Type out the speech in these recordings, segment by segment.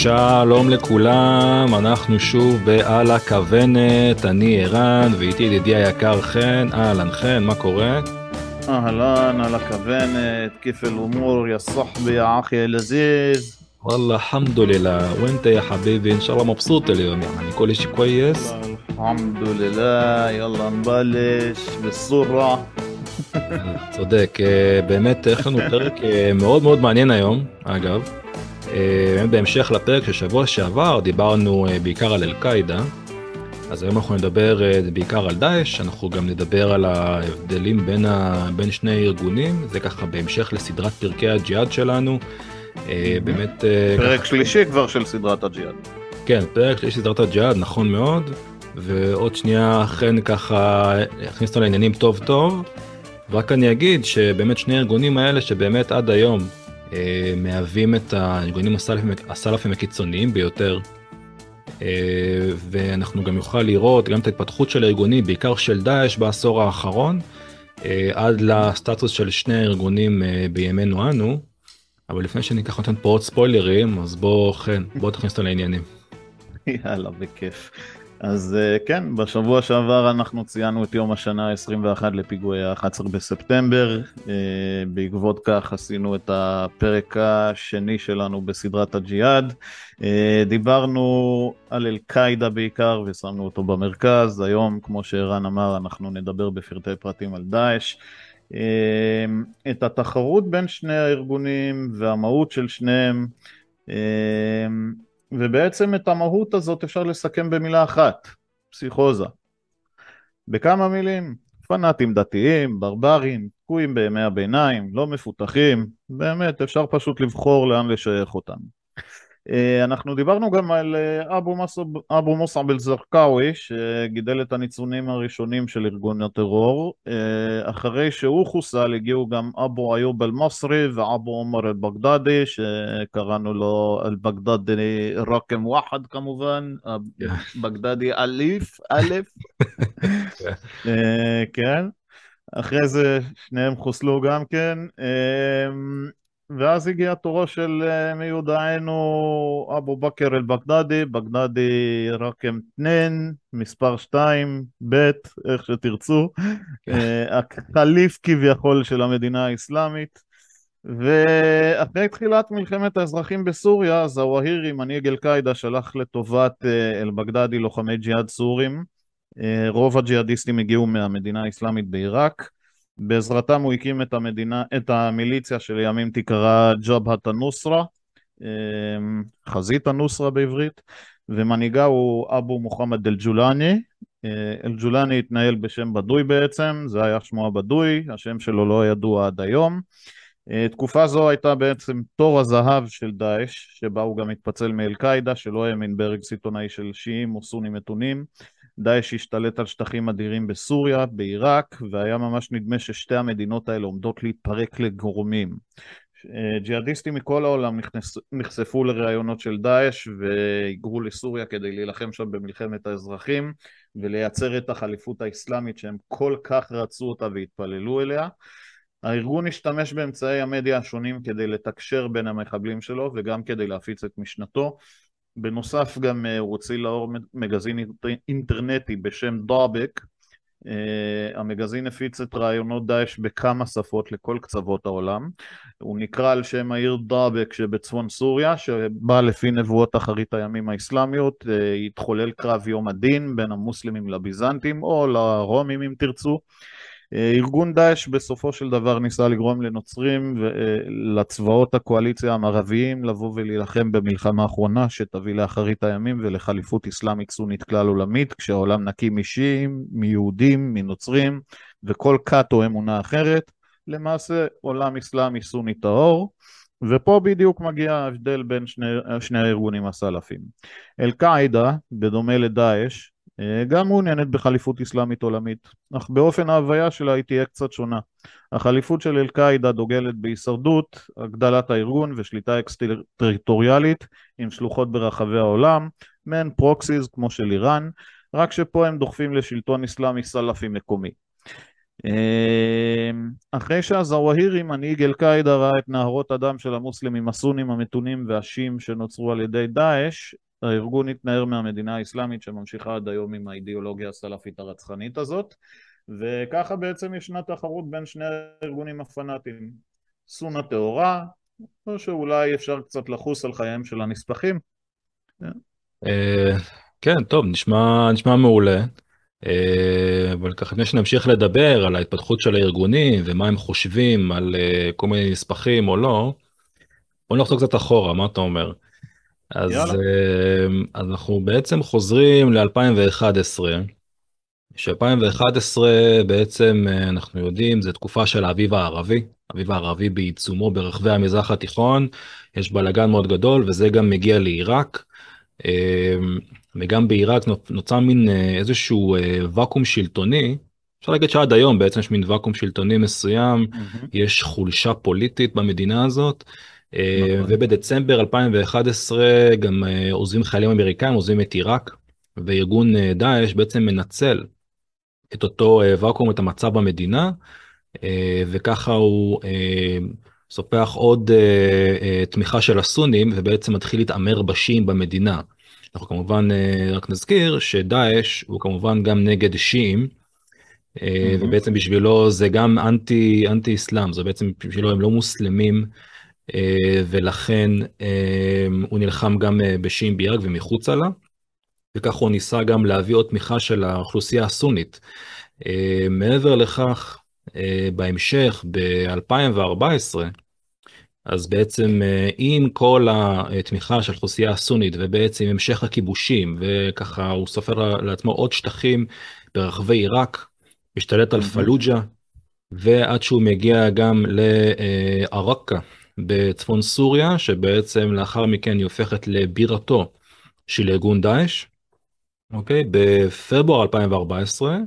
שלום לכולם, אנחנו שוב בעל הכוונת, אני ערן ואיתי ידידי היקר חן, אהלן חן, מה קורה? אהלן, על הכוונת, כיף אל-אמור, יא סחבי, יא אחי אל-עזיז. والله الحمد لله وانت يا حبيبي ان شاء الله مبسوط اليوم يعني كل شيء كويس الحمد لله, יאללה נבלש, בסורה. צודק אה, באמת יש לנו פרק אה, מאוד מאוד מעניין היום אגב. אה, בהמשך לפרק של שבוע שעבר דיברנו אה, בעיקר על אל-קאעידה. אז היום אנחנו נדבר אה, בעיקר על דאעש, אנחנו גם נדבר על ההבדלים בין, ה... בין שני ארגונים, זה ככה בהמשך לסדרת פרקי הג'יהאד שלנו. באמת... פרק ככה- שלישי כבר של סדרת הג'יהאד. כן, פרק שלישי סדרת הג'יהאד, נכון מאוד. ועוד שנייה אכן ככה יכניס אותנו לעניינים טוב טוב. רק אני אגיד שבאמת שני הארגונים האלה שבאמת עד היום מהווים את הארגונים הסלפים הקיצוניים ביותר. אה, ואנחנו גם נוכל לראות גם את ההתפתחות של הארגונים, בעיקר של דאעש בעשור האחרון, אה, עד לסטטוס של שני הארגונים אה, בימינו אנו. אבל לפני שאני ככה נותן פה עוד ספוילרים, אז בוא חן, בוא תכניס אותנו לעניינים. יאללה, בכיף. אז אה, כן, בשבוע שעבר אנחנו ציינו את יום השנה ה-21 לפיגועי ה-11 בספטמבר. אה, בעקבות כך עשינו את הפרק השני שלנו בסדרת הג'יהאד. אה, דיברנו על אל-קאעידה בעיקר ושמנו אותו במרכז. היום, כמו שערן אמר, אנחנו נדבר בפרטי פרטים על דאעש. את התחרות בין שני הארגונים והמהות של שניהם. ובעצם את המהות הזאת אפשר לסכם במילה אחת, פסיכוזה. בכמה מילים, פנאטים דתיים, ברברים, תקועים בימי הביניים, לא מפותחים, באמת אפשר פשוט לבחור לאן לשייך אותם. אה, אנחנו דיברנו גם על אה, אבו מוסעב- אבו מוסעב אל-זרקאווי שגידל את הניצונים הראשונים של ארגון הטרור אה, אחרי שהוא חוסל הגיעו גם אבו איוב אל-מסרי ואבו עומר אל-בגדדי שקראנו לו אל-בגדדי רקם וחד כמובן בגדדי אליף א' כן. אחרי זה שניהם חוסלו גם כן ואז הגיע תורו של אה, מיודענו אבו בכר אל-בגדדי, בגדדי רקם תנין, מספר 2, ב', איך שתרצו, אה, החליף כביכול של המדינה האסלאמית. ואחרי תחילת מלחמת האזרחים בסוריה, זוואהירי, מנהיג אל-קאעידה, שלח לטובת אה, אל-בגדדי לוחמי ג'יהאד סורים. רוב הג'יהאדיסטים הגיעו מהמדינה האסלאמית בעיראק. בעזרתם הוא הקים את המדינה, את המיליציה שלימים תיקרא ג'בהת א-נוסרה, אמ, חזית א-נוסרה בעברית, ומנהיגה הוא אבו מוחמד אל-ג'ולני. אה, אל-ג'ולני התנהל בשם בדוי בעצם, זה היה שמו הבדוי, השם שלו לא ידוע עד היום. אה, תקופה זו הייתה בעצם תור הזהב של דאעש, שבה הוא גם התפצל מאל-קאעידה, שלא האמין בהרג סיטונאי של שיעים או סונים מתונים. דאעש השתלט על שטחים אדירים בסוריה, בעיראק, והיה ממש נדמה ששתי המדינות האלה עומדות להתפרק לגורמים. אה, ג'יהאדיסטים מכל העולם נחשפו לראיונות של דאעש והיגרו לסוריה כדי להילחם שם במלחמת האזרחים ולייצר את החליפות האסלאמית שהם כל כך רצו אותה והתפללו אליה. הארגון השתמש באמצעי המדיה השונים כדי לתקשר בין המחבלים שלו וגם כדי להפיץ את משנתו. בנוסף גם אה, הוא הוציא לאור מגזין אינטר- אינטרנטי בשם דאבק. אה, המגזין הפיץ את רעיונות דאעש בכמה שפות לכל קצוות העולם. הוא נקרא על שם העיר דאבק שבצפון סוריה, שבה לפי נבואות אחרית הימים האסלאמיות אה, יתחולל קרב יום הדין בין המוסלמים לביזנטים או לרומים אם תרצו. אה, ארגון דאעש בסופו של דבר ניסה לגרום לנוצרים ולצבאות הקואליציה המערביים לבוא ולהילחם במלחמה האחרונה שתביא לאחרית הימים ולחליפות אסלאמית סונית כלל עולמית כשהעולם נקי משיעים, מיהודים, מנוצרים וכל כת או אמונה אחרת למעשה עולם אסלאמי סוני טהור ופה בדיוק מגיע ההבדל בין שני, שני הארגונים הסלאפיים. אל-קאעידה, בדומה לדאעש, אה, גם מעוניינת בחליפות אסלאמית עולמית, אך באופן ההוויה שלה היא תהיה קצת שונה. החליפות של אל-קאעידה דוגלת בהישרדות, הגדלת הארגון ושליטה אקסטריטוריאלית עם שלוחות ברחבי העולם, מעין פרוקסיס כמו של איראן, רק שפה הם דוחפים לשלטון אסלאמי סלאפי מקומי. אחרי שהזוואהירי, מנהיג אל-קאעידה, ראה את נהרות הדם של המוסלמים הסונים המתונים והשיעים שנוצרו על ידי דאעש, הארגון התנער מהמדינה האסלאמית שממשיכה עד היום עם האידיאולוגיה הסלאפית הרצחנית הזאת, וככה בעצם ישנה תחרות בין שני הארגונים הפנאטיים, סונה טהורה, או שאולי אפשר קצת לחוס על חייהם של הנספחים. אה, כן, טוב, נשמע, נשמע מעולה. אה, אבל ככה לפני שנמשיך לדבר על ההתפתחות של הארגונים ומה הם חושבים על אה, כל מיני נספחים או לא, בוא נחזור קצת אחורה, מה אתה אומר? אז, אז אנחנו בעצם חוזרים ל-2011, ש-2011 בעצם אנחנו יודעים זה תקופה של האביב הערבי, האביב הערבי בעיצומו ברחבי המזרח התיכון, יש בלאגן מאוד גדול וזה גם מגיע לעיראק. אמ, וגם בעיראק נוצר מין אה, איזשהו אה, ואקום שלטוני. אפשר להגיד שעד היום בעצם יש מין ואקום שלטוני מסוים, mm-hmm. יש חולשה פוליטית במדינה הזאת. אה, נכון. ובדצמבר 2011 גם עוזבים חיילים אמריקאים, עוזבים את עיראק, וארגון דאעש בעצם מנצל את אותו ואקום, את המצב במדינה, וככה הוא סופח עוד תמיכה של הסונים ובעצם מתחיל להתעמר בשיעים במדינה. אנחנו כמובן רק נזכיר שדאעש הוא כמובן גם נגד שיעים. mm-hmm. ובעצם בשבילו זה גם אנטי אנטי אסלאם זה בעצם בשבילו הם לא מוסלמים ולכן uh, הוא נלחם גם uh, בשיעים בעיראק ומחוצה לה. וכך הוא ניסה גם להביא עוד תמיכה של האוכלוסייה הסונית. מעבר לכך אה, בהמשך, ב-2014, אז בעצם אה, עם כל התמיכה של האוכלוסייה הסונית ובעצם המשך הכיבושים וככה הוא סופר לעצמו עוד שטחים ברחבי עיראק, משתלט על פלוג'ה ועד שהוא מגיע גם לערקה בצפון סוריה שבעצם לאחר מכן היא הופכת לבירתו של ארגון דאעש. אוקיי, בפברואר 2014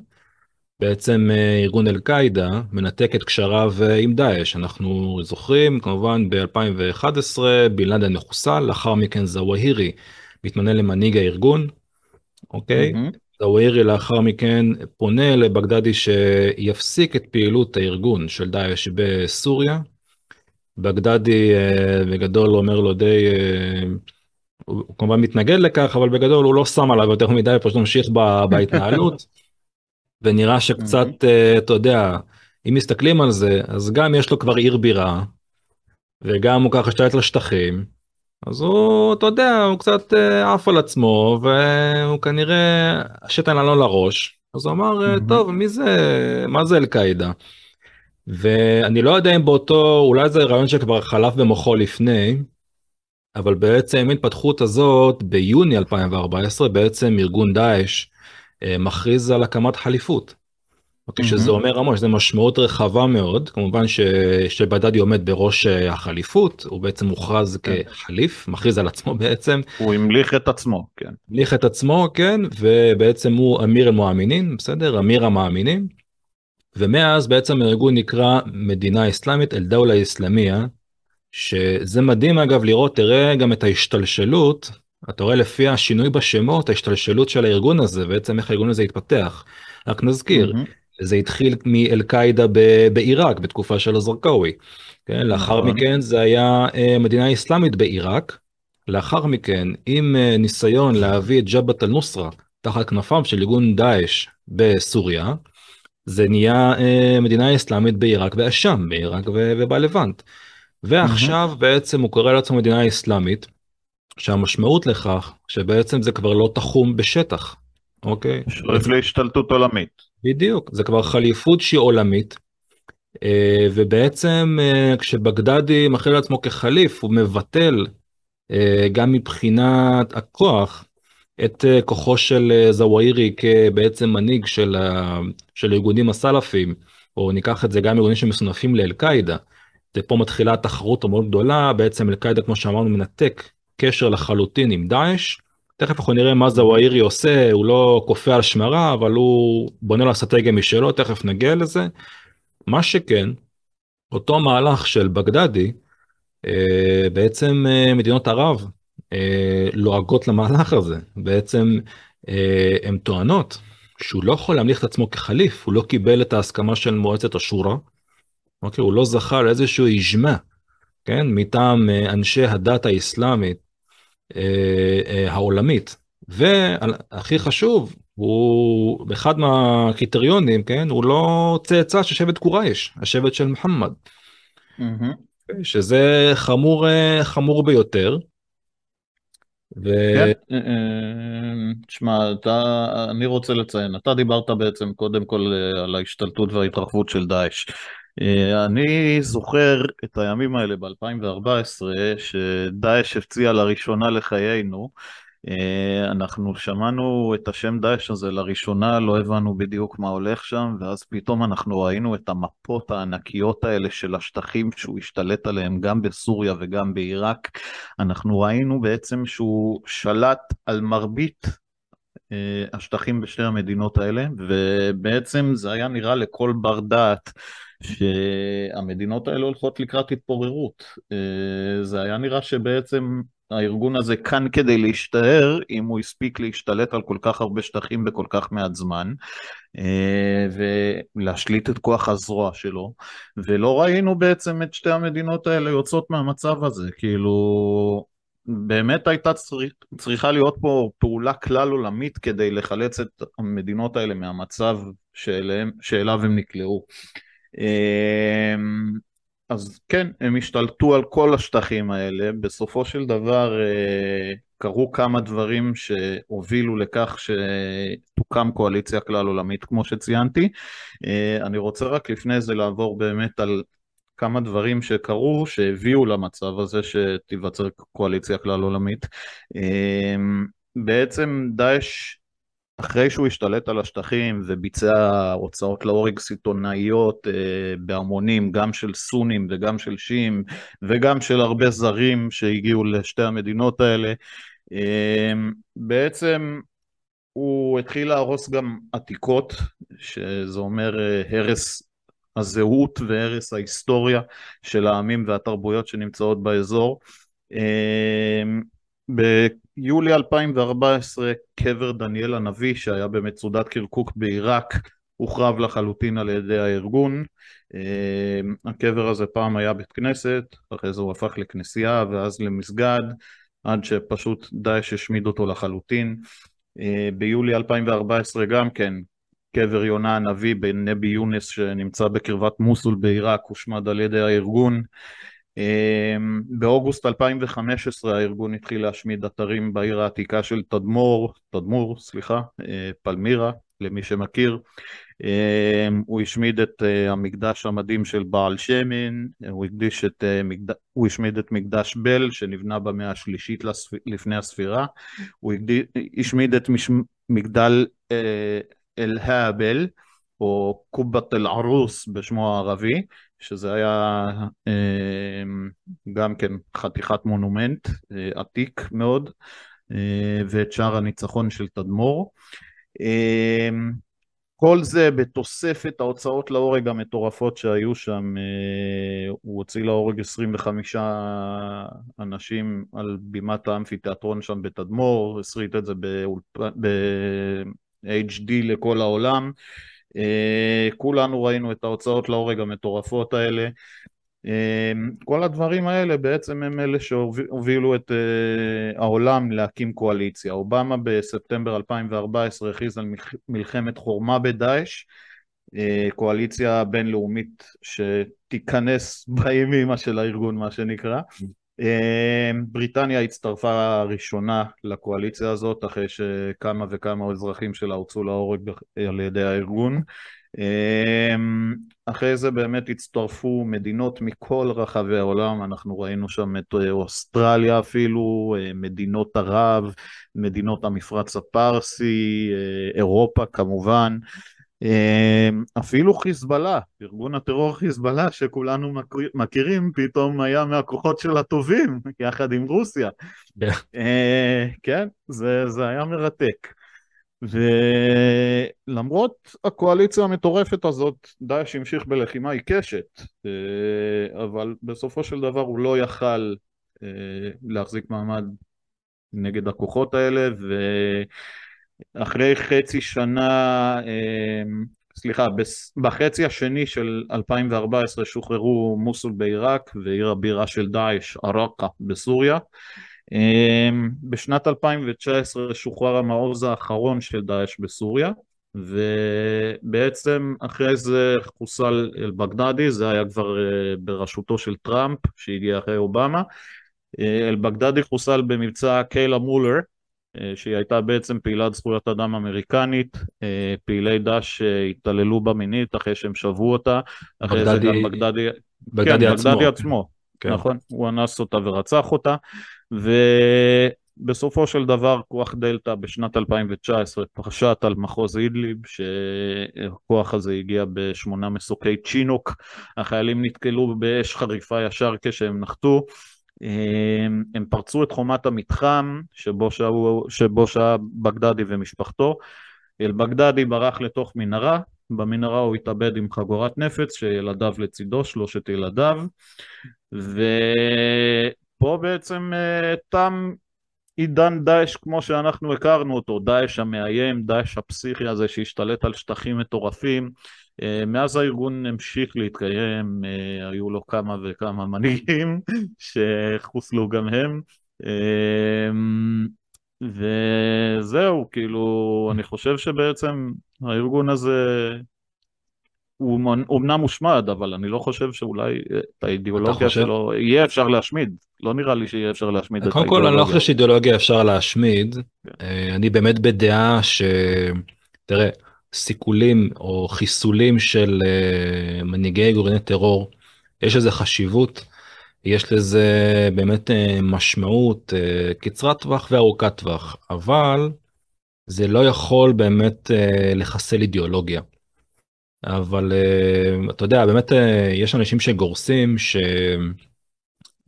בעצם אה, ארגון אל-קאעידה מנתק את קשריו אה, עם דאעש. אנחנו זוכרים, כמובן ב-2011 בן לאדן מחוסל, לאחר מכן זוואהירי מתמנה למנהיג הארגון, אוקיי? Mm-hmm. זוואהירי לאחר מכן פונה לבגדדי שיפסיק את פעילות הארגון של דאעש בסוריה. בגדדי אה, בגדול אומר לו די, הוא כמובן מתנגד לכך, אבל בגדול הוא לא שם עליו יותר מדי, פשוט ממשיך בהתנהלות. ונראה שקצת, mm-hmm. אתה יודע, אם מסתכלים על זה, אז גם יש לו כבר עיר בירה, וגם הוא ככה השתלט לשטחים, אז הוא, אתה יודע, הוא קצת אה, עף על עצמו, והוא כנראה, השתן עלה לראש, אז הוא אמר. טוב, מי זה, מה זה אל-קאעידה? ואני לא יודע אם באותו, אולי זה רעיון שכבר חלף במוחו לפני, אבל בעצם עם ההתפתחות הזאת, ביוני 2014, בעצם ארגון דאעש, אה, מכריז על הקמת חליפות. אוקיי, שזה אומר המון, שזה משמעות רחבה מאוד, כמובן ש... שבדדי עומד בראש אה, החליפות, הוא בעצם מוכרז כן. כחליף, מכריז על עצמו בעצם. הוא המליך את עצמו, כן. המליך את עצמו, כן, ובעצם הוא אמיר אל-מואמינים, בסדר? אמיר המאמינים. ומאז בעצם הארגון נקרא מדינה אסלאמית אל-דאולה אסלאמיה, שזה מדהים אגב לראות, תראה גם את ההשתלשלות אתה רואה לפי השינוי בשמות, ההשתלשלות של הארגון הזה, בעצם איך הארגון הזה התפתח. רק נזכיר, mm-hmm. זה התחיל מאל-קאעידה בעיראק, בתקופה של הזרקאווי. כן, לאחר נכון. מכן זה היה uh, מדינה אסלאמית בעיראק. לאחר מכן, עם uh, ניסיון להביא את ג'בת אל-נוסרה תחת כנפיו של ארגון דאעש בסוריה, זה נהיה uh, מדינה אסלאמית בעיראק ואשם, בעיראק ובלבנט. ועכשיו mm-hmm. בעצם הוא קורא לעצמו מדינה אסלאמית, שהמשמעות לכך שבעצם זה כבר לא תחום בשטח, אוקיי? שואף להשתלטות עולמית. בדיוק, זה כבר חליפות שהיא עולמית, אה, ובעצם אה, כשבגדדי מכריע לעצמו כחליף, הוא מבטל אה, גם מבחינת הכוח את כוחו של זוואירי כבעצם מנהיג של, של הארגונים הסלאפים, או ניקח את זה גם ארגונים שמסונפים לאל-קאעידה. ופה מתחילה תחרות מאוד גדולה, בעצם אל-קאעידה כמו שאמרנו מנתק קשר לחלוטין עם דאעש. תכף אנחנו נראה מה זוואירי עושה, הוא לא כופה על שמרה, אבל הוא בונה לו אסטרטגיה משלו, תכף נגיע לזה. מה שכן, אותו מהלך של בגדדי, אה, בעצם אה, מדינות ערב אה, לועגות למהלך הזה. בעצם הן טוענות כשהוא לא יכול להמליך את עצמו כחליף, הוא לא קיבל את ההסכמה של מועצת השורא, אוקיי, הוא לא זכה לאיזשהו ישמע, כן, מטעם אה, אנשי הדת האסלאמית אה, אה, העולמית, והכי חשוב, הוא באחד מהקריטריונים, כן, הוא לא צאצא של שבט קורייש, השבט של מוחמד. Mm-hmm. שזה חמור, אה, חמור ביותר. ו... כן, אה, אה, תשמע, אתה, אני רוצה לציין, אתה דיברת בעצם קודם כל על ההשתלטות וההתרחבות של דאעש. אני זוכר את הימים האלה ב-2014, שדאעש הפציע לראשונה לחיינו, אה, אנחנו שמענו את השם דאעש הזה לראשונה, לא הבנו בדיוק מה הולך שם, ואז פתאום אנחנו ראינו את המפות הענקיות האלה של השטחים שהוא השתלט עליהם גם בסוריה וגם בעיראק. אנחנו ראינו בעצם שהוא שלט על מרבית אה, השטחים בשתי המדינות האלה, ובעצם זה היה נראה לכל בר דעת שהמדינות האלה הולכות לקראת התפוררות. אה, זה היה נראה שבעצם הארגון הזה כאן כדי להשתער, אם הוא הספיק להשתלט על כל כך הרבה שטחים בכל כך מעט זמן, אה, ולהשליט את כוח הזרוע שלו, ולא ראינו בעצם את שתי המדינות האלה יוצאות מהמצב הזה, כאילו... באמת הייתה צריכ, צריכה להיות פה פעולה כלל עולמית כדי לחלץ את המדינות האלה מהמצב שאליהם, שאליו הם נקלעו. אה, אז כן, הם השתלטו על כל השטחים האלה, בסופו של דבר אה, קרו כמה דברים שהובילו לכך שתוקם קואליציה כלל עולמית כמו שציינתי. אה, אני רוצה רק לפני זה לעבור באמת על כמה דברים שקרו שהביאו למצב הזה שתיווצר קואליציה כלל עולמית. אה, בעצם דאעש אחרי שהוא השתלט על השטחים וביצע הוצאות להורג סיטונאיות אה, בהמונים, גם של סונים וגם של שיעים וגם של הרבה זרים שהגיעו לשתי המדינות האלה, אה, בעצם הוא התחיל להרוס גם עתיקות, שזה אומר אה, הרס הזהות והרס ההיסטוריה של העמים והתרבויות שנמצאות באזור. ביולי 2014 קבר דניאל הנביא שהיה במצודת קרקוק בעיראק הוחרב לחלוטין על ידי הארגון. אה, הקבר הזה פעם היה בית כנסת, אחרי זה הוא הפך לכנסייה ואז למסגד, עד שפשוט דאעש השמיד אותו לחלוטין. אה, ביולי 2014 גם כן קבר יונה הנביא בנבי יונס שנמצא בקרבת מוסול בעיראק הושמד על ידי הארגון. אמ, באוגוסט 2015 הארגון התחיל להשמיד אתרים בעיר העתיקה של תדמור, תדמור, סליחה, אה, פלמירה, למי שמכיר. אמ, הוא השמיד את אה, המקדש המדהים של בעל שמן, הוא, את, אה, הוא השמיד את מקדש בל שנבנה במאה השלישית לפני הספירה, הוא השמיד את מגדל אל-האבל או קובת אל-ערוס בשמו הערבי, שזה היה אה, גם כן חתיכת מונומנט אה, עתיק מאוד, אה, ואת שער הניצחון של תדמור. כל זה בתוספת ההוצאות להורג המטורפות שהיו שם, הוא הוציא להורג 25 אנשים על בימת האמפיתיאטרון שם בתדמור, הסריט את זה ב-HD לכל העולם. אה, כולנו ראינו את ההוצאות להורג המטורפות האלה. אה, כל הדברים האלה בעצם הם אלה שהובילו את אה, העולם להקים קואליציה. אובמה בספטמבר 2014 הכריז על מלחמת חורמה בדאעש, קואליציה בינלאומית שתיכנס בימימה של הארגון מה שנקרא. אמ, בריטניה הצטרפה ראשונה לקואליציה הזאת אחרי שכמה וכמה אזרחים שלה הוצאו להורג על ידי הארגון. אמ, אחרי זה באמת הצטרפו מדינות מכל רחבי העולם, אנחנו ראינו שם את אה, אוסטרליה אפילו, אה, מדינות ערב, מדינות המפרץ הפרסי, אה, אירופה כמובן. אמ, אפילו חיזבאללה, ארגון הטרור חיזבאללה שכולנו מכירים, פתאום היה מהכוחות של הטובים, יחד עם רוסיה. כן, אה, כן זה, זה היה מרתק. ולמרות הקואליציה המטורפת הזאת, דאעש המשיך בלחימה עיקשת, אה, אבל בסופו של דבר הוא לא יכל אה, להחזיק מעמד נגד הכוחות האלה, ו... אחרי חצי שנה, סליחה, בחצי השני של 2014 שוחררו מוסול בעיראק ועיר הבירה של דאעש, עראקה בסוריה. בשנת 2019 שוחרר המעוז האחרון של דאעש בסוריה. ובעצם אחרי זה חוסל אל-בגדדי, זה היה כבר אה, בראשותו של טראמפ שהגיע אחרי אובמה. אה, אל-בגדדי חוסל במבצע קיילה מולר, שהיא הייתה בעצם פעילת זכויות אדם אמריקנית, פעילי דש התעללו בה מינית אחרי שהם שבו אותה, אחרי בגדדי, זה גם בגדדי, בגדדי כן, עצמו, בגדדי עצמו, כן. נכון, הוא אנס אותה ורצח אותה, ו... בסופו של דבר כוח דלתא בשנת 2019 פרשת על מחוז אידליב שהכוח הזה הגיע בשמונה מסוקי צ'ינוק. החיילים נתקלו באש חריפה ישר כשהם נחתו הם פרצו את חומת המתחם שבו שהה, שבו שהה בגדדי ומשפחתו. אל-בגדדי ברח לתוך מנהרה במנהרה הוא התאבד עם חגורת נפץ שילדיו לצידו, שלושת ילדיו. ופה בעצם אה, תם עידן דאעש כמו שאנחנו הכרנו אותו, דאעש המאיים, דאעש הפסיכי הזה שהשתלט על שטחים מטורפים. אה, מאז הארגון המשיך להתקיים, אה, היו לו כמה וכמה מנהיגים שחוסלו גם הם. אה, וזהו, כאילו, אני חושב שבעצם הארגון הזה הוא אומנם מושמד, אבל אני לא חושב שאולי את האידיאולוגיה שלו יהיה אפשר להשמיד. לא נראה לי שיהיה אפשר להשמיד את האידיאולוגיה. קודם כל, אני לא חושב שאידיאולוגיה אפשר להשמיד. כן. אני באמת בדעה ש... תראה, סיכולים או חיסולים של אה, מנהיגי גורני טרור, יש לזה חשיבות, יש לזה באמת אה, משמעות קצרת טווח וארוכת טווח, אבל זה לא יכול באמת לחסל אידיאולוגיה. אבל אתה יודע, באמת יש אנשים שגורסים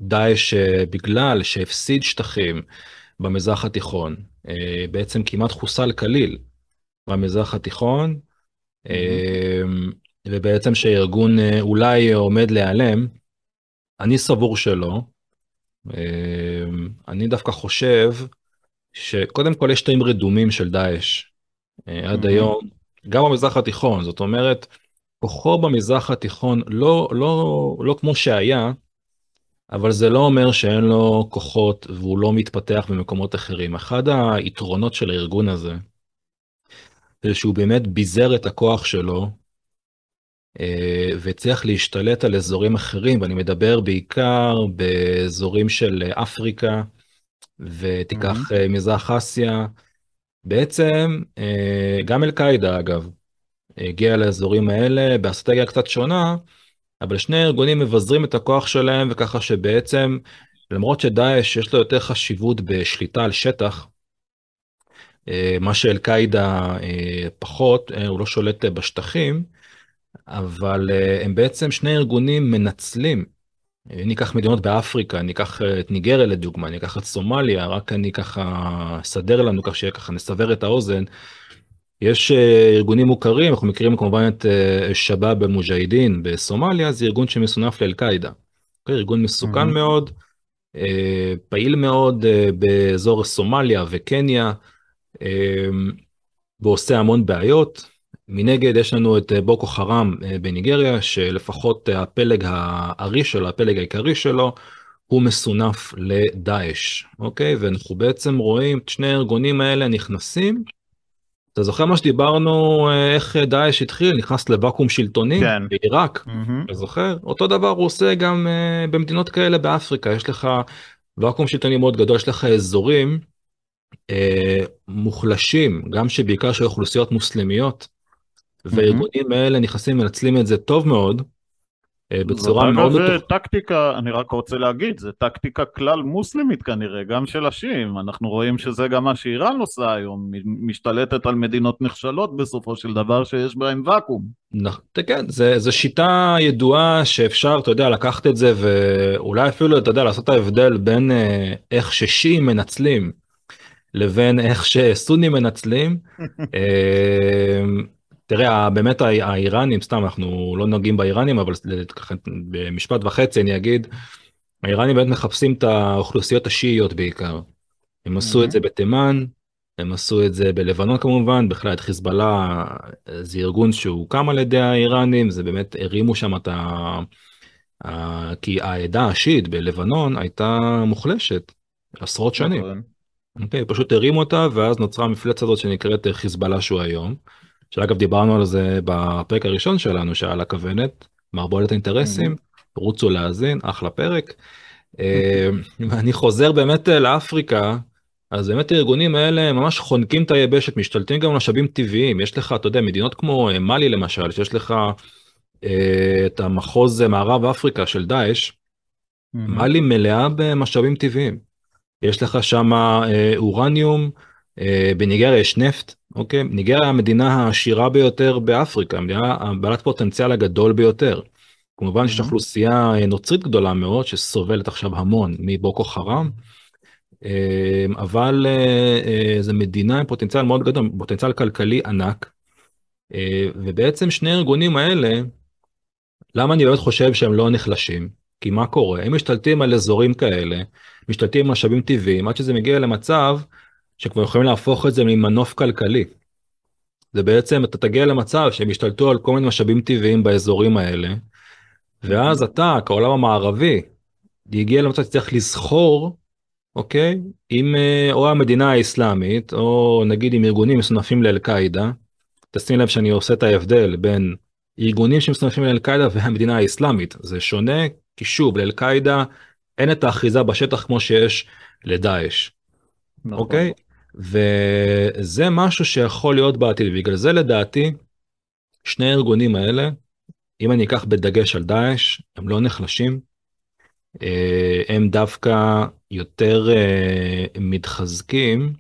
שדאעש, בגלל שהפסיד שטחים במזרח התיכון, בעצם כמעט חוסל כליל במזרח התיכון, mm-hmm. uh, ובעצם שהארגון uh, אולי עומד להיעלם, אני סבור שלא. Uh, אני דווקא חושב שקודם כל יש תאים רדומים של דאעש. Uh, עד mm-hmm. היום גם במזרח התיכון, זאת אומרת, כוחו במזרח התיכון לא, לא, לא כמו שהיה, אבל זה לא אומר שאין לו כוחות והוא לא מתפתח במקומות אחרים. אחד היתרונות של הארגון הזה, זה שהוא באמת ביזר את הכוח שלו, אה, והצליח להשתלט על אזורים אחרים, ואני מדבר בעיקר באזורים של אפריקה, ותיקח mm-hmm. מזרח אסיה, בעצם אה, גם אל-קאעידה אגב, הגיע לאזורים האלה באסטרטגיה קצת שונה, אבל שני ארגונים מבזרים את הכוח שלהם וככה שבעצם למרות שדאעש יש לו יותר חשיבות בשליטה על שטח, מה שאל-קאעידה אה, פחות, הוא לא שולט בשטחים, אבל הם בעצם שני ארגונים מנצלים ניקח מדינות באפריקה, ניקח אה, את ניגריה לדוגמה, ניקח את סומליה, רק אני ככה אסדר לנו כך שככה נסבר את האוזן. יש אה, ארגונים מוכרים, אנחנו מכירים כמובן את אה, שבאב אל-מוג'הידין בסומליה, זה ארגון שמסונף לאל-קאעידה. אוקיי? ארגון מסוכן mm-hmm. מאוד, פעיל מאוד באזור סומליה וקניה, ועושה המון בעיות. מנגד יש לנו את אה, בוקו חראם אה, בניגריה, שלפחות אה, הפלג הארי שלו, הפלג העיקרי שלו, הוא מסונף לדאעש, אוקיי? ואנחנו בעצם רואים את שני הארגונים האלה נכנסים. אתה זוכר מה שדיברנו, איך דאעש התחיל, נכנס לוואקום שלטוני כן. בעיראק, mm-hmm. אתה זוכר? אותו דבר הוא עושה גם uh, במדינות כאלה באפריקה, יש לך ואקום שלטוני מאוד גדול, יש לך אזורים מוחלשים, גם שבעיקר של אוכלוסיות מוסלמיות, והארגונים האלה נכנסים מנצלים את זה טוב מאוד. אה, בצורה מאוד... זה בתוך... טקטיקה, אני רק רוצה להגיד, זה טקטיקה כלל מוסלמית כנראה, גם של השיעים. אנחנו רואים שזה גם מה שאיראן עושה היום, משתלטת על מדינות נחשלות בסופו של דבר שיש בהן ואקום. נכון, כן, זו שיטה ידועה שאפשר, אתה יודע, לקחת את זה ואולי אפילו, אתה יודע, לעשות את ההבדל בין אה, איך ששיעים מנצלים לבין איך שסונים מנצלים. אה, תראה, באמת האיראנים, סתם אנחנו לא נוגעים באיראנים, אבל במשפט וחצי אני אגיד, האיראנים באמת מחפשים את האוכלוסיות השיעיות בעיקר. הם עשו את זה בתימן, הם עשו את זה בלבנון כמובן, בכלל את חיזבאללה זה ארגון שהוקם על ידי האיראנים, זה באמת הרימו שם את ה... כי העדה השיעית בלבנון הייתה מוחלשת עשרות שנים. אוקיי, פשוט הרימו אותה ואז נוצרה המפלצת הזאת שנקראת חיזבאללה שהוא היום. שאגב דיברנו על זה בפרק הראשון שלנו שעל הכוונת, מערבולת האינטרסים, רוצו להאזין, אחלה פרק. אה, אני חוזר באמת אה, לאפריקה, אז באמת הארגונים האלה ממש חונקים את היבשת, משתלטים גם על משאבים טבעיים. יש לך, אתה יודע, מדינות כמו אה, מאלי למשל, שיש לך את המחוז מערב אפריקה של דאעש, מאלי מלאה במשאבים טבעיים. יש לך שם אורניום, בניגריה יש נפט, אוקיי? ניגריה המדינה העשירה ביותר באפריקה, המדינה בעלת פוטנציאל הגדול ביותר. כמובן שיש אוכלוסייה נוצרית גדולה מאוד שסובלת עכשיו המון מבוקו חרם, אבל זו מדינה עם פוטנציאל מאוד גדול, פוטנציאל כלכלי ענק, ובעצם שני הארגונים האלה, למה אני באמת חושב שהם לא נחלשים? כי מה קורה? הם משתלטים על אזורים כאלה, משתלטים על משאבים טבעיים, עד שזה מגיע למצב שכבר יכולים להפוך את זה ממנוף כלכלי. זה בעצם, אתה תגיע למצב שהם ישתלטו על כל מיני משאבים טבעיים באזורים האלה, ואז אתה, כעולם המערבי, יגיע למצב שצריך לסחור, אוקיי, עם אה, או המדינה האסלאמית, או נגיד עם ארגונים מסונפים לאל-קאעידה. תשים לב שאני עושה את ההבדל בין ארגונים שמסונפים לאל-קאעידה והמדינה האסלאמית. זה שונה, כי שוב, לאל-קאעידה אין את האחיזה בשטח כמו שיש לדאעש. נכון. אוקיי? וזה משהו שיכול להיות בעתיד, בגלל זה לדעתי, שני הארגונים האלה, אם אני אקח בדגש על דאעש, הם לא נחלשים, אה, הם דווקא יותר אה, מתחזקים,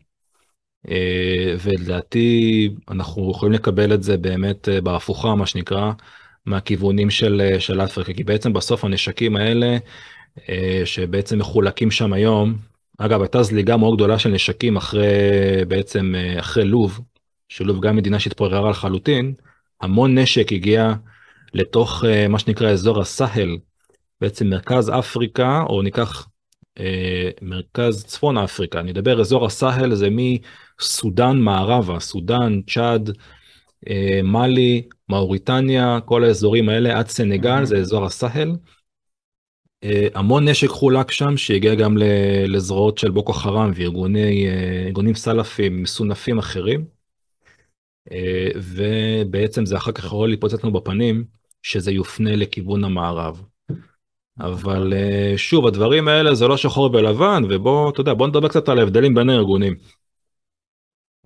אה, ולדעתי אנחנו יכולים לקבל את זה באמת בהפוכה, מה שנקרא, מהכיוונים של, של אפריקה, כי בעצם בסוף הנשקים האלה, שבעצם מחולקים שם היום, אגב, הייתה זליגה מאוד גדולה של נשקים אחרי, בעצם אחרי לוב, שלוב גם מדינה שהתפוררה לחלוטין, המון נשק הגיע לתוך uh, מה שנקרא אזור הסאהל, בעצם מרכז אפריקה, או ניקח uh, מרכז צפון אפריקה, אני אדבר אזור הסאהל זה מסודאן מערבה, סודאן, צ'אד, uh, מאלי, מאוריטניה, כל האזורים האלה עד סנגל, זה אזור הסאהל. Uh, המון נשק חולק שם שהגיע גם לזרועות של בוקו חרם וארגונים סלאפים מסונפים אחרים. Uh, ובעצם זה אחר כך יכול להתפוצץ לנו בפנים שזה יופנה לכיוון המערב. אבל אה, שוב, הדברים האלה זה לא שחור ולבן, ובוא, אתה יודע, בוא נדבר קצת על ההבדלים בין הארגונים.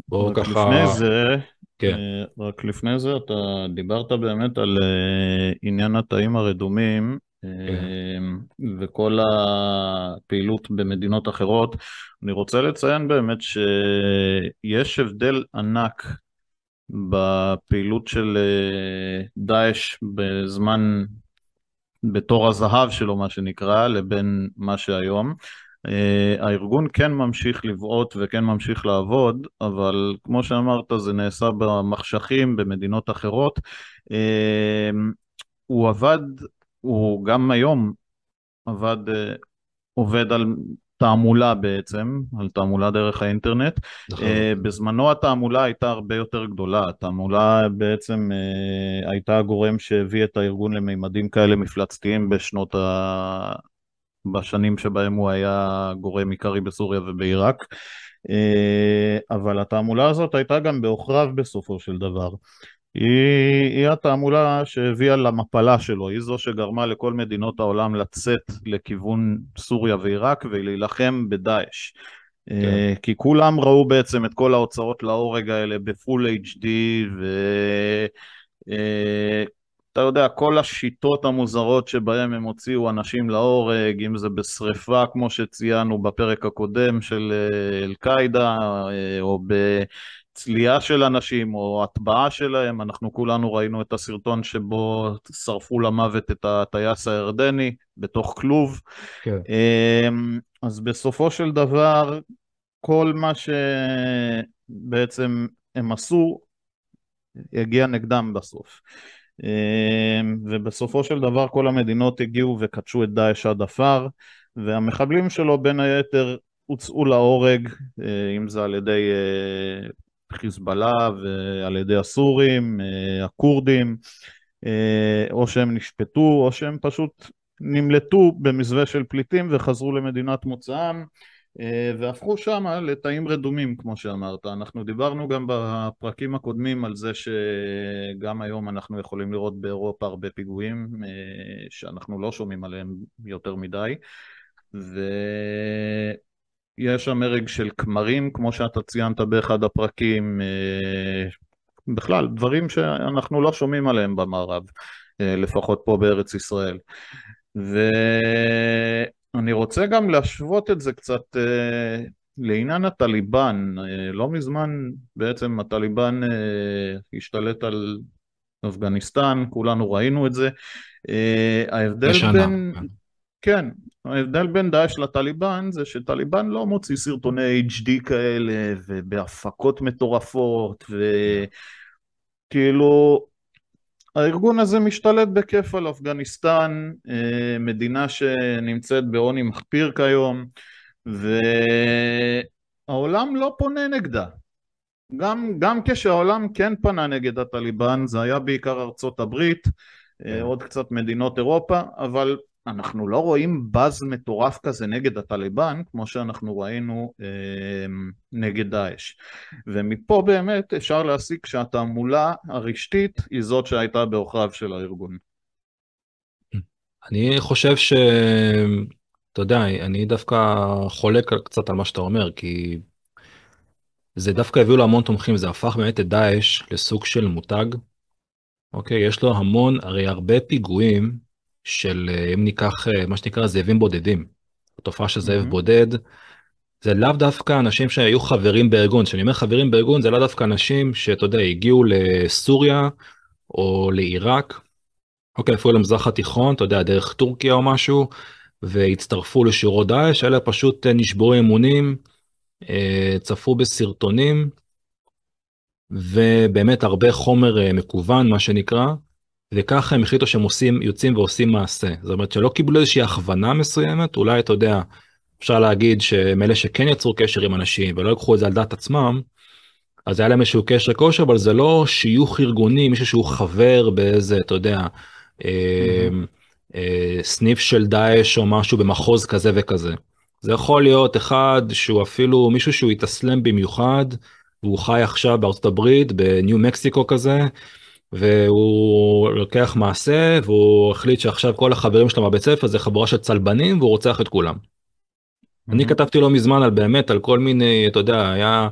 בוא ככה... לפני זה, כן. אה, רק לפני זה אתה דיברת באמת על אה, עניין התאים הרדומים. כן. וכל הפעילות במדינות אחרות. אני רוצה לציין באמת שיש הבדל ענק בפעילות של אה, דאעש בזמן, בתור הזהב שלו מה שנקרא, לבין מה שהיום. Uh, הארגון כן ממשיך לבעוט וכן ממשיך לעבוד, אבל כמו שאמרת זה נעשה במחשכים במדינות אחרות. Uh, הוא עבד, הוא גם היום עבד, uh, עובד על תעמולה בעצם, על תעמולה דרך האינטרנט. נכון. Uh, בזמנו התעמולה הייתה הרבה יותר גדולה, התעמולה בעצם uh, הייתה הגורם שהביא את הארגון למימדים כאלה מפלצתיים בשנות ה... בשנים שבהם הוא היה גורם עיקרי בסוריה ובעיראק. אבל התעמולה הזאת הייתה גם בעוכריו בסופו של דבר. היא, היא התעמולה שהביאה למפלה שלו, היא זו שגרמה לכל מדינות העולם לצאת לכיוון סוריה ועיראק ולהילחם בדאעש. כן. אה, כי כולם ראו בעצם את כל ההוצאות להורג האלה בפול HD ואתה אה, יודע, כל השיטות המוזרות שבהם הם הוציאו אנשים להורג, אם זה בשריפה כמו שציינו בפרק הקודם של אה, אל-קאעידה, או ב... צלייה של אנשים או הטבעה שלהם, אנחנו כולנו ראינו את הסרטון שבו שרפו למוות את הטייס הירדני בתוך כלוב. כן. אמ, אז בסופו של דבר, כל מה שבעצם הם עשו, יגיע נגדם בסוף. אמ, ובסופו של דבר כל המדינות הגיעו וקדשו את דאעש עד עפר, והמחבלים שלו בין היתר הוצאו להורג, אם זה על ידי חיזבאללה ועל ידי הסורים, הכורדים, או שהם נשפטו או שהם פשוט נמלטו במסווה של פליטים וחזרו למדינת מוצאם אה, והפכו שם לתאים רדומים כמו שאמרת. אנחנו דיברנו גם בפרקים הקודמים על זה שגם היום אנחנו יכולים לראות באירופה הרבה פיגועים אה, שאנחנו לא שומעים עליהם יותר מדי ויש שם הרג של כמרים כמו שאתה ציינת באחד הפרקים אה, בכלל דברים שאנחנו לא שומעים עליהם במערב לפחות פה בארץ ישראל ואני רוצה גם להשוות את זה קצת אה, לעניין הטליבן. אה, לא מזמן בעצם הטליבן אה, השתלט על אפגניסטן, כולנו ראינו את זה. ההבדל בין... כן, ההבדל בין דאעש לטליבן זה שטליבן לא מוציא סרטוני HD כאלה ובהפקות מטורפות וכאילו הארגון הזה משתלט בכיף על אפגניסטן, אה, מדינה שנמצאת בעוני מחפיר כיום, והעולם לא פונה נגדה. גם, גם כשהעולם כן פנה נגד הטליבן, זה היה בעיקר ארצות הברית, אה, כן. עוד קצת מדינות אירופה, אבל אנחנו לא רואים באז מטורף כזה נגד הטליבן, כמו שאנחנו ראינו אה, נגד דאעש. ומפה באמת אפשר להסיק שהתעמולה הרשתית היא זאת שהייתה בעוכריו של הארגון. אני חושב ש... אתה יודע, אני דווקא חולק קצת על מה שאתה אומר, כי זה דווקא הביאו לו המון תומכים, זה הפך באמת את דאעש לסוג של מותג. אוקיי, יש לו המון, הרי הרבה פיגועים של, אה, אם ניקח אה, מה שנקרא זאבים בודדים, התופעה של זאב mm-hmm. בודד, זה לאו דווקא אנשים שהיו חברים בארגון, כשאני אומר חברים בארגון זה לאו דווקא אנשים שאתה יודע, הגיעו לסוריה או לעיראק, אוקיי, אפילו למזרח התיכון, אתה יודע, דרך טורקיה או משהו, והצטרפו לשירות דאעש, אלה פשוט אה, נשברו אמונים, צפו בסרטונים, ובאמת הרבה חומר מקוון, מה שנקרא, וככה הם החליטו שהם עושים, יוצאים ועושים מעשה. זאת אומרת שלא קיבלו איזושהי הכוונה מסוימת, אולי אתה יודע, אפשר להגיד שהם אלה שכן יצרו קשר עם אנשים ולא לקחו את זה על דעת עצמם, אז היה להם איזשהו קשר כושר, אבל זה לא שיוך ארגוני, מישהו שהוא חבר באיזה, אתה יודע, mm-hmm. אה, סניף של דאעש או משהו במחוז כזה וכזה. זה יכול להיות אחד שהוא אפילו מישהו שהוא התאסלם במיוחד, והוא חי עכשיו בארצות הברית, בניו מקסיקו כזה, והוא לוקח מעשה והוא החליט שעכשיו כל החברים שלו מהבית ספר זה חבורה של צלבנים והוא רוצח את כולם. Mm-hmm. אני כתבתי לא מזמן על באמת על כל מיני אתה יודע היה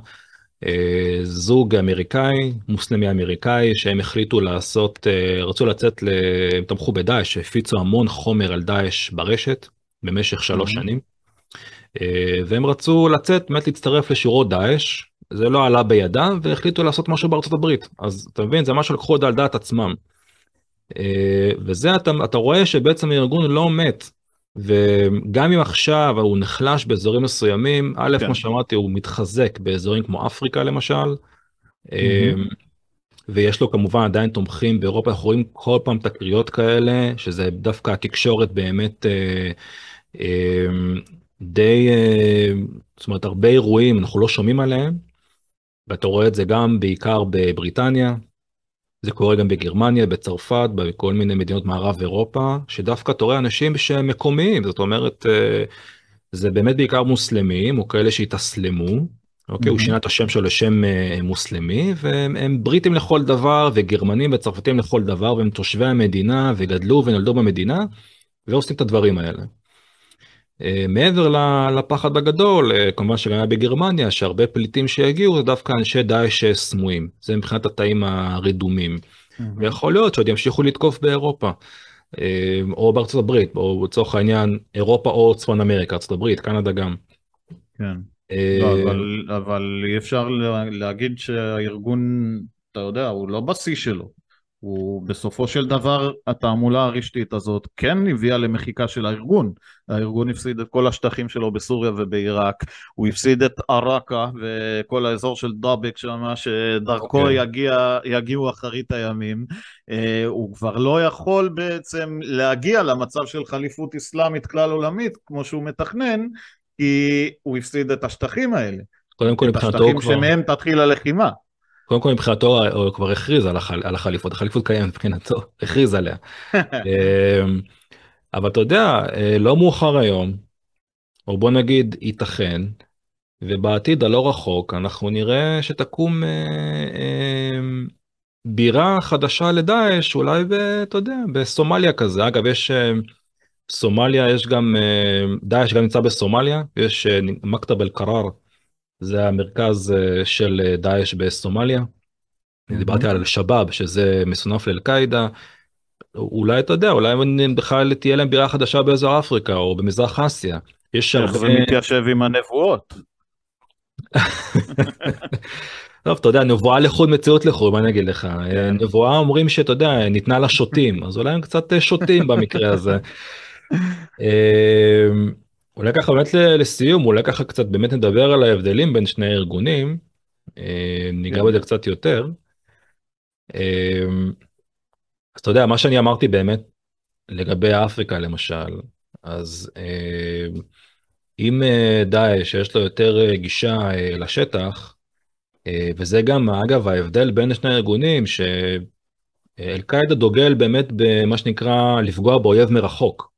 אה, זוג אמריקאי מוסלמי אמריקאי שהם החליטו לעשות אה, רצו לצאת הם תמכו בדאעש הפיצו המון חומר על דאעש ברשת במשך שלוש mm-hmm. שנים. אה, והם רצו לצאת באמת להצטרף לשורות דאעש זה לא עלה בידם והחליטו לעשות משהו בארצות הברית אז אתה מבין זה משהו לקחו זה על דעת עצמם. אה, וזה אתה, אתה רואה שבעצם הארגון לא מת וגם אם עכשיו הוא נחלש באזורים מסוימים א' כן. כמו שאמרתי הוא מתחזק באזורים כמו אפריקה למשל. Mm-hmm. ויש לו כמובן עדיין תומכים באירופה אנחנו רואים כל פעם תקריות כאלה שזה דווקא התקשורת באמת אה, אה, די אה, זאת אומרת הרבה אירועים אנחנו לא שומעים עליהם ואתה רואה את זה גם בעיקר בבריטניה, זה קורה גם בגרמניה, בצרפת, בכל מיני מדינות מערב אירופה, שדווקא אתה רואה אנשים שהם מקומיים, זאת אומרת, אה, זה באמת בעיקר מוסלמים, או כאלה שהתאסלמו, אוקיי, mm-hmm. הוא שינה את השם שלו לשם אה, מוסלמי, והם בריטים לכל דבר, וגרמנים וצרפתים לכל דבר, והם תושבי המדינה, וגדלו ונולדו במדינה, ועושים את הדברים האלה. אה, מעבר לפחד הגדול, אה, כמובן שגם היה בגרמניה, שהרבה פליטים שהגיעו זה דווקא אנשי דאעש סמויים, זה מבחינת התאים הרדומים. ויכול להיות שעוד ימשיכו לתקוף באירופה, אה, או בארצות הברית, או לצורך העניין אירופה או צפון אמריקה, ארצות הברית, קנדה גם. כן, לא, אבל אי אפשר להגיד שהארגון, אתה יודע, הוא לא בשיא שלו. הוא בסופו של דבר, התעמולה הרשתית הזאת כן הביאה למחיקה של הארגון. הארגון הפסיד את כל השטחים שלו בסוריה ובעיראק, הוא הפסיד את עראקה וכל האזור של דאבק שם, שדרכו okay. אוקיי. יגיע, יגיעו אחרית הימים. אה, הוא כבר לא יכול בעצם להגיע למצב של חליפות אסלאמית כלל עולמית, כמו שהוא מתכנן, כי הוא הפסיד את השטחים האלה. קודם כל את מבחינתו השטחים הוא כבר, שמהם תתחיל הלחימה. קודם כל מבחינתו הוא כבר הכריז על, החל, על החליפות, החליפות קיימת מבחינתו, הכריז עליה. אמ, אבל אתה יודע, אה, לא מאוחר היום, או בוא נגיד ייתכן, ובעתיד הלא רחוק אנחנו נראה שתקום אה, אה, בירה חדשה לדאעש, אולי אתה יודע, בסומליה כזה. אגב, יש אה, סומליה, יש גם, אה, דאעש גם נמצא בסומליה, יש מכתב אל-קרר, זה המרכז אה, של אה, דאעש בסומליה. אני דיברתי על אל-שבאב, שזה מסונף לאל-קאעידה. אולי אתה יודע, אולי בכלל תהיה להם בירה חדשה באזור אפריקה או במזרח אסיה. יש איך זה הרבה... מתיישב עם הנבואות? טוב, אתה יודע, נבואה לחוד, מציאות לחוד, מה אני אגיד לך? כן. נבואה אומרים שאתה יודע, ניתנה לה שוטים, אז אולי הם קצת אה, שוטים במקרה הזה. אולי ככה באמת לסיום, אולי ככה קצת באמת נדבר על ההבדלים בין שני הארגונים, אה, ניגע כן. בזה קצת יותר. אה, אז אתה יודע, מה שאני אמרתי באמת לגבי אפריקה למשל, אז אה, אם דאעש יש לו יותר גישה לשטח, וזה גם אגב ההבדל בין שני הארגונים, שאל-קאעידה דוגל באמת במה שנקרא לפגוע באויב מרחוק.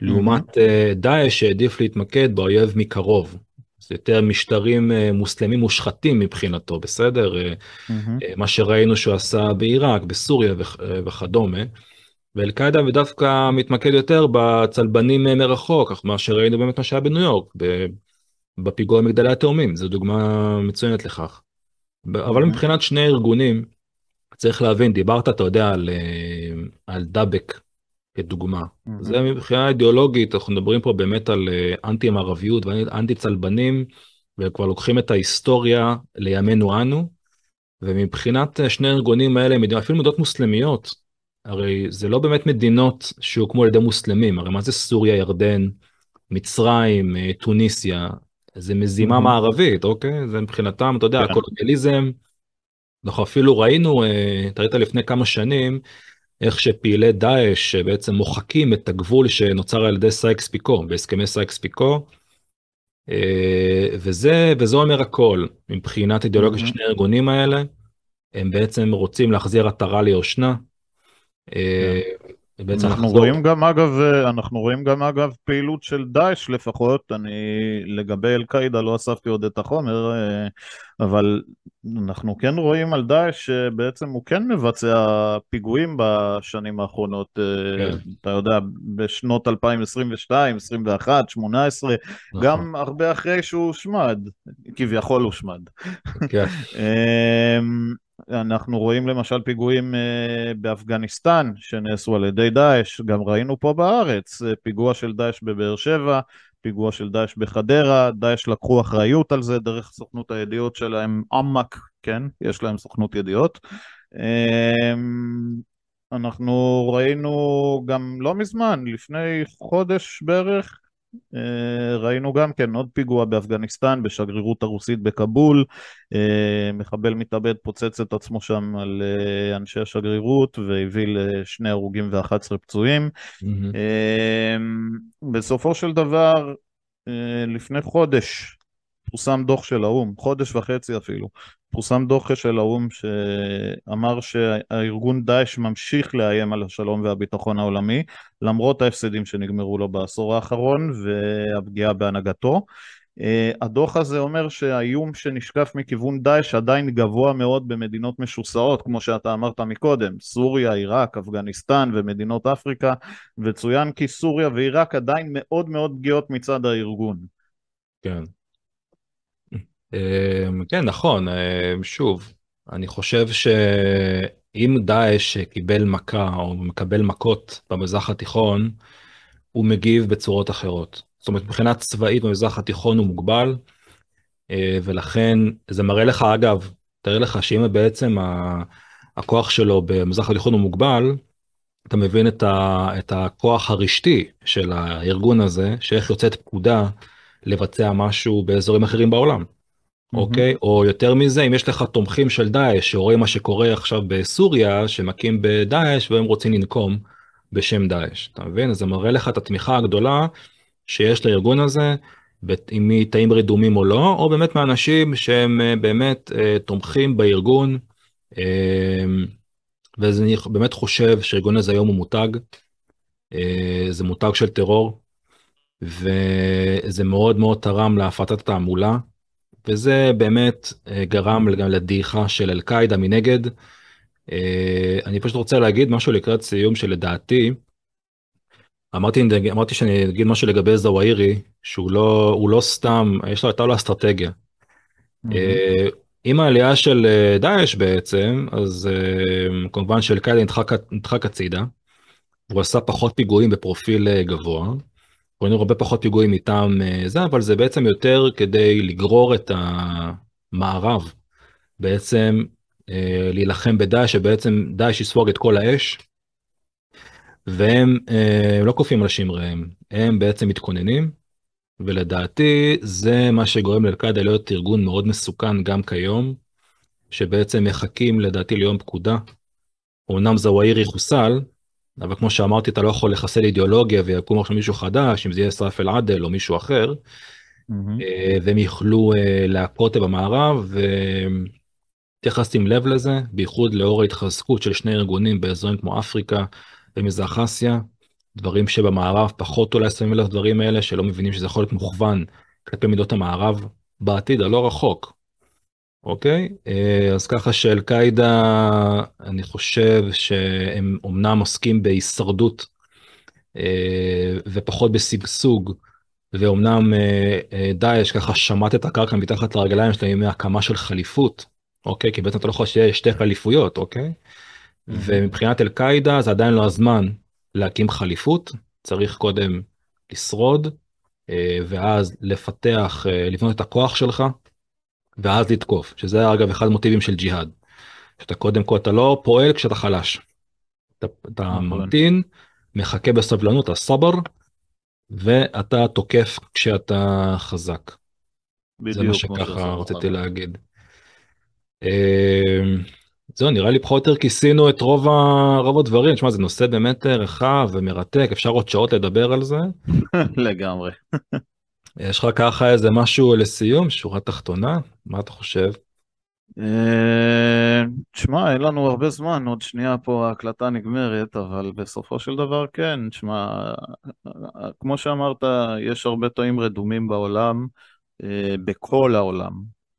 לעומת אה, דאעש שהעדיף להתמקד באויב מקרוב. זה יותר משטרים אה, מוסלמים מושחתים מבחינתו, בסדר? אה, מה שראינו שהוא עשה בעיראק, בסוריה וכ- וכדומה. ואל-קאעידה דווקא מתמקד יותר בצלבנים מרחוק, אך מה שראינו באמת מה שהיה בניו יורק, בפיגוע מגדלי התאומים, זו דוגמה מצוינת לכך. אבל. מבחינת שני ארגונים, צריך להבין, דיברת, אתה יודע, על, על דאבק כדוגמה. מהמם. זה מבחינה אידיאולוגית, אנחנו מדברים פה באמת על אה, אנטי מערביות ואנטי צלבנים, וכבר לוקחים את ההיסטוריה לימינו אנו, ומבחינת אה, שני הארגונים האלה, אפילו מדינות מוסלמיות, הרי זה לא באמת מדינות שהוקמו על ידי מוסלמים, הרי מה זה סוריה, ירדן, מצרים, אה, טוניסיה, זה מזימה מהמם. מערבית, אוקיי? זה מבחינתם, אתה יודע, כן. הקולוניאליזם, אנחנו אפילו ראינו, אתה ראית לפני כמה שנים, איך שפעילי דאעש בעצם מוחקים את הגבול שנוצר על ידי סייקס פיקו, בהסכמי סייקס פיקו, אה, וזה, וזה אומר הכל, מבחינת אידיאולוגיה של. שני הארגונים האלה, הם בעצם רוצים להחזיר עטרה ליושנה. אה, ובעצם אנחנו רואים גם אגב, אה, אנחנו רואים גם אגב פעילות של דאעש לפחות, אני לגבי אל-קאעידה לא אספתי עוד את החומר, אה, אבל אנחנו כן רואים על דאעש שבעצם הוא כן מבצע פיגועים בשנים האחרונות, אה, כן. אתה יודע, בשנות 2022, 21, 18, נכון, גם הרבה אחרי שהוא הושמד, כביכול הושמד. כן, אמ, אנחנו רואים למשל פיגועים אה, באפגניסטן שנעשו על ידי דאעש, גם ראינו פה בארץ, אה, פיגוע של דאעש בבאר שבע, פיגוע של דאעש בחדרה, דאעש לקחו אחריות על זה דרך סוכנות הידיעות שלהם, עמק, כן, יש להם סוכנות ידיעות. אמ, אנחנו ראינו גם לא מזמן, לפני חודש בערך, ראינו גם כן עוד פיגוע באפגניסטן בשגרירות הרוסית בכבול, אה, מחבל מתאבד פוצץ את עצמו שם על אה, אנשי השגרירות והביא לשני הרוגים ו-11 פצועים. אה, בסופו של דבר, אה, לפני חודש פורסם דוח של האו"ם, חודש וחצי אפילו, פורסם דוח של האו"ם שאמר שהארגון דאעש ממשיך לאיים על השלום והביטחון העולמי, למרות ההפסדים שנגמרו לו בעשור האחרון והפגיעה בהנהגתו. אה, הדוח הזה אומר שהאיום שנשקף מכיוון דאעש עדיין גבוה מאוד במדינות משוסעות, כמו שאתה אמרת מקודם, סוריה, עיראק, אפגניסטן ומדינות אפריקה, וצוין כי סוריה ועיראק עדיין מאוד מאוד פגיעות מצד הארגון. כן. אמ, כן, נכון, אמ, שוב, אני חושב שאם דאעש קיבל מכה או מקבל מכות במזרח התיכון, הוא מגיב בצורות אחרות. זאת אומרת, מבחינה צבאית במזרח התיכון הוא מוגבל, אה, ולכן זה מראה לך, אגב, תאר לך שאם בעצם הכוח שלו במזרח התיכון הוא מוגבל, אתה מבין את, ה, את הכוח הרשתי של הארגון הזה, שאיך יוצאת פקודה לבצע משהו באזורים אחרים בעולם. אוקיי? או יותר מזה, אם יש לך תומכים של דאעש שרואים מה שקורה עכשיו בסוריה, שמכים בדאעש והם רוצים לנקום בשם דאעש, אתה מבין? אז זה מראה לך את התמיכה הגדולה שיש לארגון הזה, אם מתאים רדומים או לא, או באמת מאנשים שהם באמת תומכים בארגון. ואז אני באמת חושב שהארגון הזה היום הוא מותג, זה מותג של טרור, וזה מאוד מאוד תרם להפרטת התעמולה, וזה באמת גרם גם לדעיכה של אל-קאעידה מנגד. אני פשוט רוצה להגיד משהו לקראת סיום שלדעתי, אמרתי, אמרתי שאני אגיד משהו לגבי זוואירי, שהוא לא, לא סתם, יש לו, הייתה לו אסטרטגיה. Mm-hmm. עם העלייה של דאעש בעצם, אז כמובן שאל-קאעידה נדחק, נדחק הצידה, הוא עשה פחות פיגועים בפרופיל גבוה, ראינו הרבה פחות פיגועים מטעם זה, אבל זה בעצם יותר כדי לגרור את המערב, בעצם להילחם בדאעש, שבעצם דאעש יספוג את כל האש, והם לא כופים על שמריהם, הם בעצם מתכוננים, ולדעתי זה מה שגורם לאל-קאעידה להיות ארגון מאוד מסוכן גם כיום, שבעצם מחכים לדעתי ליום פקודה. אמנם זוואירי חוסל, אבל כמו שאמרתי, אתה לא יכול לחסל אידיאולוגיה ויקום עכשיו מישהו חדש, אם זה יהיה סרף אל-עדל או מישהו אחר, mm-hmm. והם יוכלו להכות במערב, וצריך לשים לב לזה, בייחוד לאור ההתחזקות של שני ארגונים באזורים כמו אפריקה ומזרח אסיה, דברים שבמערב פחות אולי שמים לב לדברים האלה, שלא מבינים שזה יכול להיות מוכוון כלפי מידות המערב בעתיד הלא רחוק. אוקיי? אה, אז ככה שאל-קאעידה, אני חושב שהם אומנם עוסקים בהישרדות אה, ופחות בשגשוג, ואומנם אה, דאעש ככה שמט את הקרקע מתחת לרגליים שלהם מהקמה של חליפות, אוקיי? כי בעצם אתה לא יכול שיהיה שתי חליפויות, אוקיי? ומבחינת אל-קאעידה זה עדיין לא הזמן להקים חליפות, צריך קודם לשרוד, ואז לפתח, לבנות את הכוח שלך, ואז לתקוף, שזה אגב אחד המוטיבים של ג'יהאד. שאתה קודם כל, אתה לא פועל כשאתה חלש. אתה, אתה נכון. ממתין, מחכה בסבלנות, הסבר, ואתה תוקף כשאתה חזק. זה מה שככה רציתי להגיד. אמ, זהו, נראה לי פחות או יותר כיסינו את רוב, ה... רוב הדברים. תשמע, זה נושא באמת רחב ומרתק, אפשר עוד שעות לדבר על זה. לגמרי. יש לך ככה איזה משהו לסיום, שורה תחתונה? מה אתה חושב? אה, תשמע, אין לנו הרבה זמן, עוד שנייה פה ההקלטה נגמרת, אבל בסופו של דבר כן, תשמע, כמו שאמרת, יש הרבה תאים רדומים בעולם, אה, בכל העולם,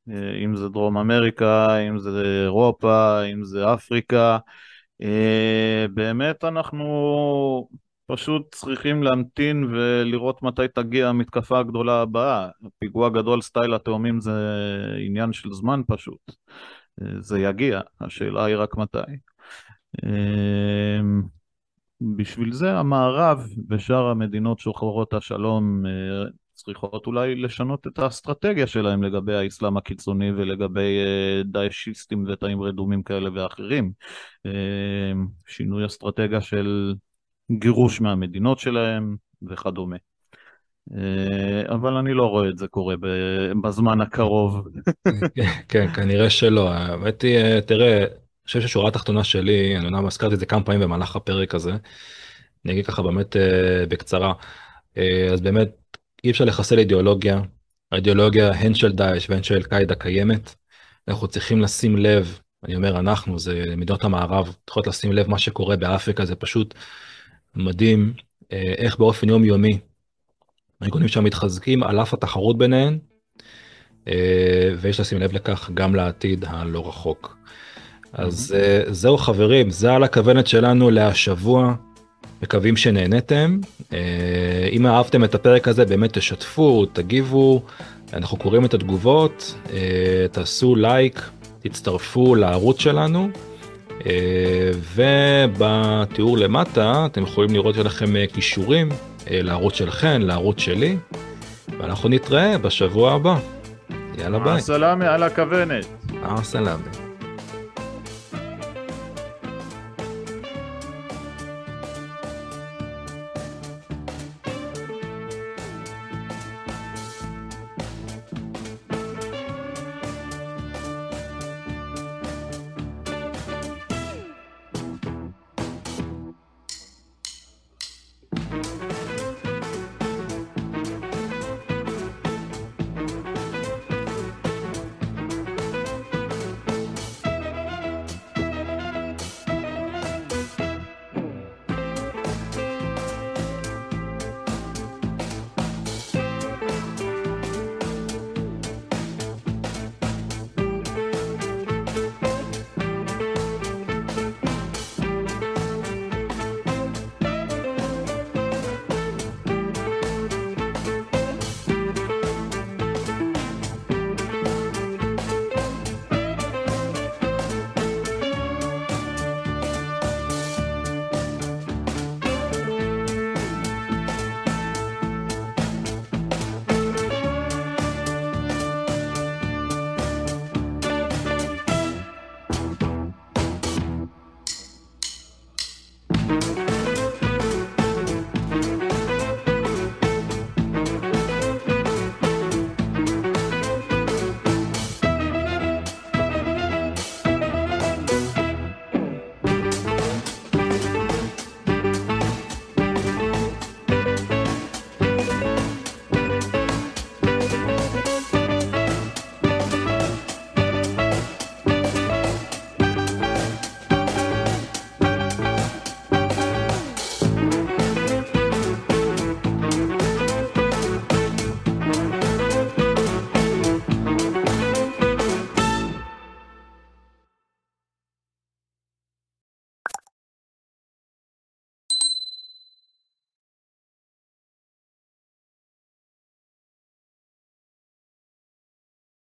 אה, אם זה דרום אמריקה, אם זה אירופה, אם זה אפריקה, באמת אנחנו פשוט צריכים להמתין ולראות מתי תגיע המתקפה הגדולה הבאה. פיגוע גדול סטייל התאומים זה עניין של זמן פשוט. זה יגיע, השאלה היא רק מתי. אמ, בשביל זה המערב ושאר המדינות שוחרות השלום אה, צריכות אולי לשנות את האסטרטגיה שלהם לגבי האסלאם הקיצוני ולגבי אה, דאעשיסטים ותאים רדומים כאלה ואחרים. שינוי אסטרטגיה של גירוש מהמדינות שלהם וכדומה. אה, אבל אני לא רואה את זה קורה בזמן הקרוב. כן, כנראה שלא. האמת היא, אה, תראה, אני חושב שהשורה התחתונה שלי, אני אומנם הזכרתי את זה כמה פעמים במהלך הפרק הזה, אני אגיד ככה באמת אה, בקצרה. אז באמת, אי אפשר לחסל אידיאולוגיה. האידיאולוגיה הן של דאעש והן של אל-קאעידה קיימת. אנחנו צריכים לשים לב, אני אומר אנחנו, זה מדינות המערב, צריכות לשים לב מה שקורה באפריקה, זה פשוט מדהים אה, איך באופן יומיומי הארגונים שם מתחזקים על אף התחרות ביניהם, אה, ויש לשים לב לכך גם לעתיד הלא רחוק. אז אה, זהו חברים, זה על הכוונת שלנו להשבוע, מקווים שנהנתם. אם אהבתם את הפרק הזה באמת תשתפו, תגיבו, אנחנו קוראים את התגובות, תעשו לייק, תצטרפו לערוץ שלנו. אה, ובתיאור למטה אתם יכולים לראות שלכם אה, כישורים אה, לערוץ שלכם, לערוץ שלי, ואנחנו נתראה בשבוע הבא. יאללה ביי. הסלאמי על הכוונת. הסלאמי.